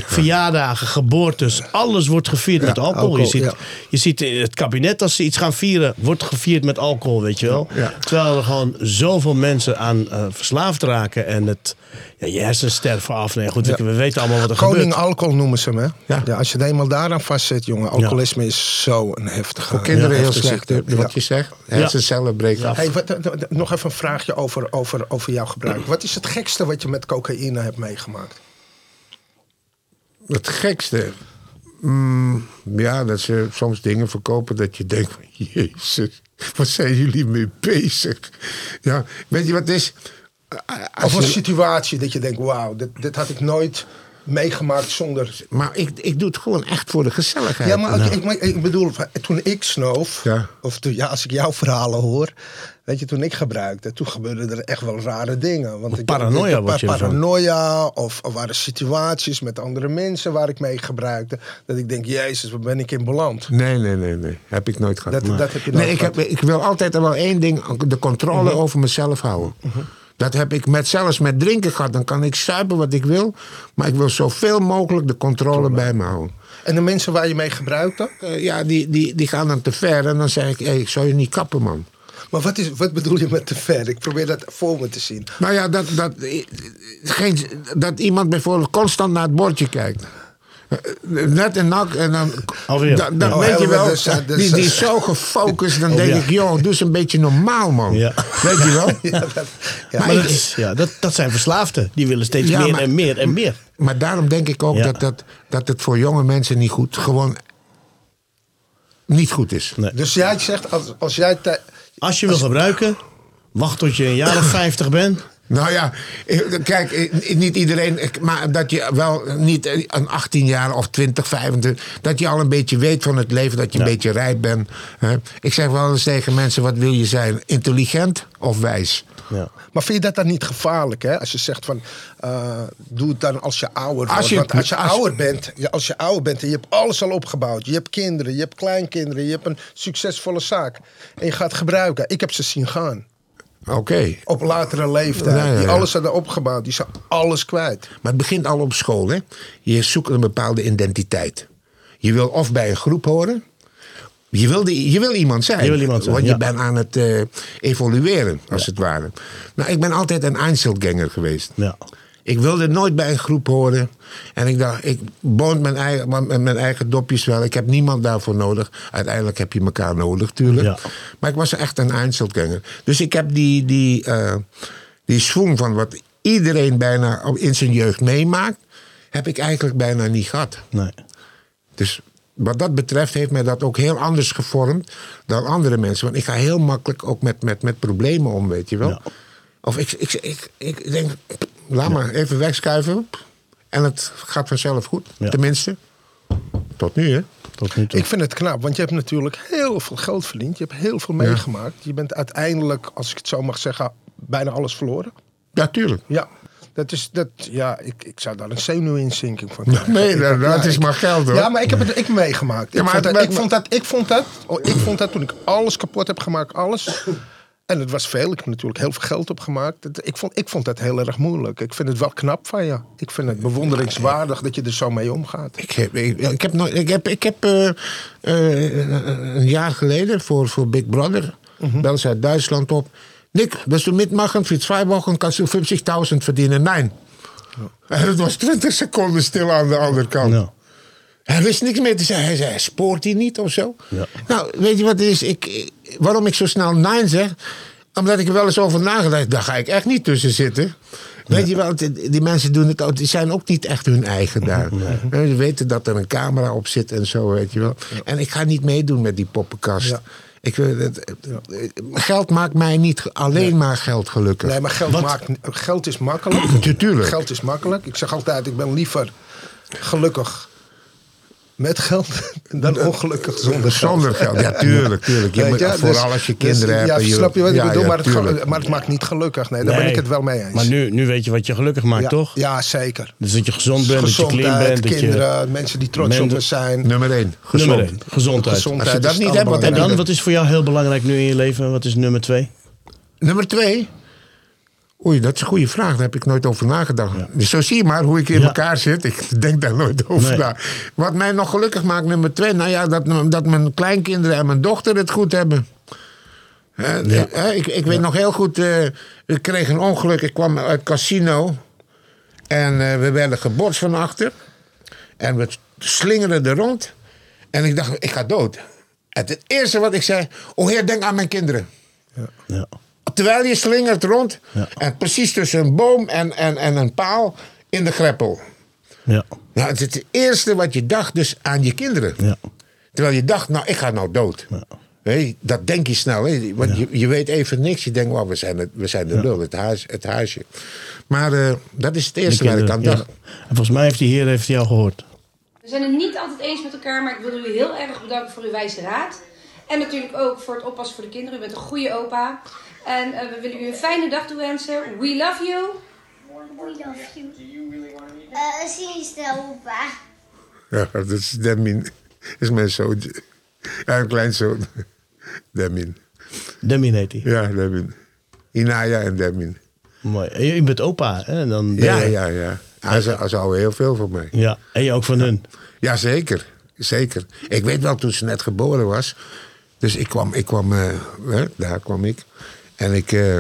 Verjaardagen, geboortes, alles wordt gevierd met alcohol. alcohol, je, ziet, je ziet het kabinet, als ze iets gaan vieren, wordt gevierd met alcohol, weet je wel. Terwijl er gewoon zoveel mensen aan eh, verslaafd raken. En het, ja, je hersens sterven af. Nee, goed, we weten allemaal wat er Koning gebeurt. alcohol noemen ze hem, hè? Ja. Als je er eenmaal daaraan vastzet, jongen. Alcoholisme is zo een heftige Voor kinderen ja, heel slecht, ziekte. wat Ja. je zegt. Hersencellen breken af. Hey, wat, nog even een vraagje over, over, over jouw gebruik. Wat is het gekste wat je met cocaïne hebt meegemaakt? Het gekste. mm, ja, dat ze soms dingen verkopen dat je denkt: van, Jezus, wat zijn jullie mee bezig? Ja, weet je wat het is? Als Of een je- situatie dat je denkt, wauw, dit, dit had ik nooit meegemaakt zonder... maar ik, ik doe het gewoon echt voor de gezelligheid. Ja, maar ik, ik, ik bedoel, toen ik snoof, Ja. of toen, ja, als ik jouw verhalen hoor, weet je, toen ik gebruikte, toen gebeurden er echt wel rare dingen. Want ik, paranoia ik- je ervan. Paranoia, of er waren situaties met andere mensen waar ik mee gebruikte, dat ik denk, jezus, waar ben ik in beland? Nee, nee, nee, nee. Heb ik nooit gehad. Dat- dat heb je nee, ik, heb, ik wil altijd wel één ding, de controle Mhm. over mezelf houden. Dat heb ik met, zelfs met drinken gehad. Dan kan ik suipen wat ik wil. Maar ik wil zoveel mogelijk de controle bij me houden. En de mensen waar je mee gebruikte? Eh, ja, die, die, die gaan dan te ver. En dan zeg ik, hey, zou je niet kappen, man? Maar wat, is, wat bedoel je met te ver? Ik probeer dat voor me te zien. Nou ja, dat, dat, eh, geen, dat iemand bijvoorbeeld constant naar het bordje kijkt. Net een nak en dan. Alweer. Dan, dan Oh, weet je wel, dus, eh, dus, die, die is zo gefocust. Dan Oh, denk ja. ik, joh, doe eens een beetje normaal, man. Ja. Weet je wel? Ja, dat, ja. Maar dat, is, ja, dat, dat zijn verslaafden. Die willen steeds Ja, meer maar- en meer en meer. Maar daarom denk ik ook Ja. dat, dat, dat het voor jonge mensen niet goed, gewoon niet goed is. Nee. Dus jij zegt, als, als jij... Als je wil gebruiken, wacht tot je een jaar of 50 bent. Nou ja, eh, kijk, eh, niet iedereen, ik- maar dat je wel niet eh, een 18 jaar of 20, 25, dat je al een beetje weet van het leven, dat je Ja. een beetje rijp bent. Ik zeg wel eens tegen mensen, wat wil je zijn? Intelligent of wijs? Ja. Maar vind je dat dan niet gevaarlijk, hè? Als je zegt van, eh, doe het dan als je ouder wordt. Als je- Want als je als- ouder bent, als je ouder bent en je hebt alles al opgebouwd. Je hebt kinderen, je hebt kleinkinderen, je hebt een succesvolle zaak. En je gaat gebruiken. Ik heb ze zien gaan. Oké. Op latere leeftijd. Ja, ja, Die alles hadden opgebouwd. Die zijn alles kwijt. Maar het begint al op school, hè? Je zoekt een bepaalde identiteit. Je wil of bij een groep horen. Je wil, die, je wil iemand zijn. Je wil iemand zijn, Want je ja. bent aan het eh, evolueren, als het ware. Nou, ik ben altijd een Einzelganger geweest. Ja. Ik wilde nooit bij een groep horen. En ik dacht, ik boont mijn eigen, mijn, eigen dopjes wel. Ik heb niemand daarvoor nodig. Uiteindelijk heb je elkaar nodig, tuurlijk. Ja. Maar ik was echt een Einzelganger. Dus ik heb die, die, eh die swoon van wat iedereen bijna in zijn jeugd meemaakt... heb ik eigenlijk bijna niet gehad. Nee. Dus wat dat betreft heeft mij dat ook heel anders gevormd dan andere mensen. Want ik ga heel makkelijk ook met, met, met problemen om, weet je wel. Ja. Of ik, ik, ik, ik denk, laat maar even wegschuiven. En het gaat vanzelf goed. Ja. Tenminste, tot nu hè. Tot nu toe. Ik vind het knap, want je hebt natuurlijk heel veel geld verdiend. Je hebt heel veel meegemaakt. Je bent uiteindelijk, als ik het zo mag zeggen, bijna alles verloren. Ja, tuurlijk. Ja, dat is, dat, ja ik, ik zou daar een zenuwinzinking van krijgen. Nee, dat, Ja, dat is ik- maar geld hoor. Ja, maar ik heb het ik meegemaakt. Ja, ik, dat, vond dat, ik, vond dat, oh, ik vond dat toen ik alles kapot heb gemaakt, alles. En het was veel. Ik heb natuurlijk heel veel geld opgemaakt. Ik vond, ik vond dat heel erg moeilijk. Ik vind het wel knap van je. Ik vind het bewonderingswaardig dat je er zo mee omgaat. Ik heb, ik, ik heb, nog, ik heb, ik heb eh, eh, een jaar geleden voor, voor Big Brother, bel ze uit Duitsland op. Nick, willst du mitmachen? Für zwei Wochen kannst du 50.000 verdienen. Nein. En het was 20 seconden stil aan de andere kant. Ja. Hij wist niks meer te zeggen. Hij zei, spoort hij niet of zo? Ja. Nou, weet je wat het is? Ik, waarom ik zo snel nee zeg? Omdat ik er wel eens over nagedacht. Daar ga ik echt niet tussen zitten. Weet je wel, die mensen doen het ook, die zijn ook niet echt hun eigen daar. Ze weten dat er een camera op zit en zo, weet je wel. En ik ga niet meedoen met die poppenkast. Ik, wil het- Geld maakt mij niet alleen maar geld gelukkig. Nee, maar geld, maakt, geld is makkelijk. Natuurlijk. Geld is makkelijk. Ik zeg altijd, ik ben liever gelukkig met geld dan ongelukkig zonder geld. Zonder geld, ja, tuurlijk, tuurlijk. Je moet, vooral Dus- als je dus, kinderen hebt. Ja, je- snap je wat ik ja, bedoel? maar, het, maar het maakt niet gelukkig. Nee, daar ben ik het wel mee eens. Maar nu, nu weet je wat je gelukkig maakt, toch? Ja, zeker. Dus dat je gezond bent, dat je clean bent. Dat je, kinderen, mensen die trots op me zijn. Nummer één, gezond. nummer één, gezondheid. Gezondheid Als je dat niet hebt, wat En dan, wat is voor jou heel belangrijk nu in je leven? Wat is nummer twee? Nummer twee. Oei, dat is een goede vraag. Daar heb ik nooit over nagedacht. Dus zo zie je maar hoe ik in Ja. elkaar zit. Ik denk daar nooit over Nee. na. Wat mij nog gelukkig maakt, nummer twee. Nou ja, dat, dat mijn kleinkinderen en mijn dochter het goed hebben. Ja. ik, ik weet nog heel goed. eh, ik kreeg een ongeluk. Ik kwam uit het casino. En eh, we werden gebotst van achter. En we slingerden er rond. En ik dacht, ik ga dood. En het eerste wat ik zei. Oh heer, denk aan mijn kinderen. Ja. Terwijl je slingert rond. Ja. En precies tussen een boom en, en, en een paal in de greppel. Ja. Nou, het is het eerste wat je dacht dus aan je kinderen. Ja. Terwijl je dacht, nou, ik ga nou dood. Je, dat denk je snel. Hè? Want je, je weet even niks. Je denkt, well, we zijn, het, we zijn de lul, het, huis, het huisje. Maar eh, dat is het eerste waar ik aan Ja. dacht. En volgens mij heeft die heer heeft jou gehoord. We zijn het niet altijd eens met elkaar, maar ik wil u heel erg bedanken voor uw wijze raad. En natuurlijk ook voor het oppassen voor de kinderen. U bent een goede opa. En eh, we willen u een fijne dag toewensen. We love you. We love you. Eh, zie je snel, opa. Ja, dat is Demin. is mijn zoontje. Ja, een kleinzoon. Demin. Demin heet hij. Ja, Demin. Inaya en Demin. Mooi. En je, bent opa, hè? En Dan ben Ja, je- ja, ja. Hij zou, hij zou heel veel van mij. ja. En je ook van hun. Ja, zeker. Zeker. Ik weet wel toen ze net geboren was. Dus ik kwam, ik kwam eh, hè, daar kwam ik. En ik eh,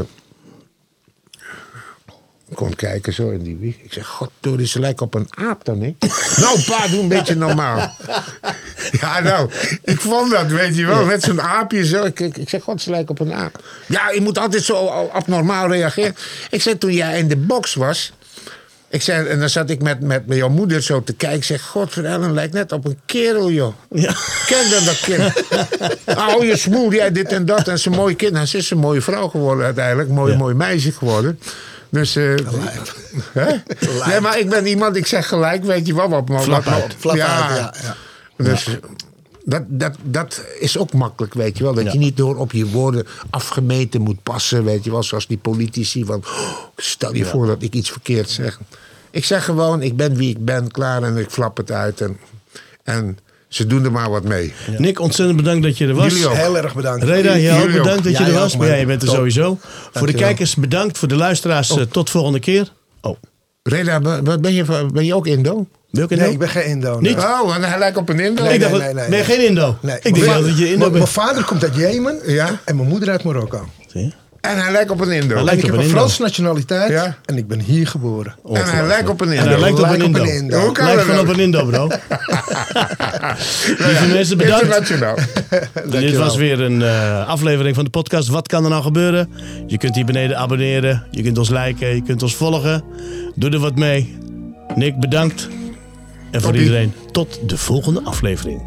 kon kijken zo in die wieg. Ik zeg, god, door ze lijkt op een aap dan, ik. nou, pa, doe een beetje normaal. ja, nou, ik vond dat, weet je wel, met zo'n aapje zo. Ik, ik, ik zeg, god, ze lijkt op een aap. Ja, je moet altijd zo abnormaal reageren. Ik zeg, toen jij in de box was... Ik zei, en dan zat ik met, met, met jouw moeder zo te kijken. Ik zeg, God, Ellen lijkt net op een kerel, joh. Ja. Kijk dan dat kind. Oh, je smoel, jij dit en dat. En ze een mooi kind. Nou, ze is een mooie vrouw geworden uiteindelijk. Mooi, Ja. mooi meisje geworden. Dus, eh hè? Nee, maar ik ben iemand, ik zeg gelijk, weet je wel wat. wat- ja. uit, ja, ja. Dus dat, dat, dat is ook makkelijk, weet je wel. Dat Ja. je niet door op je woorden afgemeten moet passen, weet je wel. Zoals die politici van, oh, stel je voor dat ik iets verkeerd zeg. Ik zeg gewoon, ik ben wie ik ben, klaar en ik flap het uit. En, en ze doen er maar wat mee. Nick, ontzettend bedankt dat je er was. Jullie ook. Heel erg bedankt. Reda, jij ook ook. bedankt dat je Jij er was. Maar ja, je bent er Top. sowieso. Voor de kijkers bedankt. Voor de luisteraars eh, tot volgende keer. Oh, Reda, wat ben je, ben je ook Indo? Wil ik het Nee, ik ben geen Indo. Niet? Oh, en hij lijkt op een Indo. Nee, ik dacht, nee, nee, ben je nee. geen Indo? Nee. Ik denk dat je Indo Mijn- bent. Mijn vader komt uit Jemen Ja. en mijn moeder uit Marokko. Zie je? En hij lijkt op een Indo. Hij lijkt ik op heb een een. Franse nationaliteit Ja. en ik ben hier geboren. En hij lijkt op een En Indo. hij lijkt op een Lijkt op Indo. een Indo. Hoe kan Lijkt gewoon op een Indo, bro. Lieve mensen, bedankt. Internationaal. Dit was weer een eh, aflevering van de podcast Wat kan er nou gebeuren? Je kunt hier beneden abonneren. Je kunt ons liken. Je kunt ons volgen. Doe er wat mee. Nick, bedankt. En voor iedereen, tot de volgende aflevering.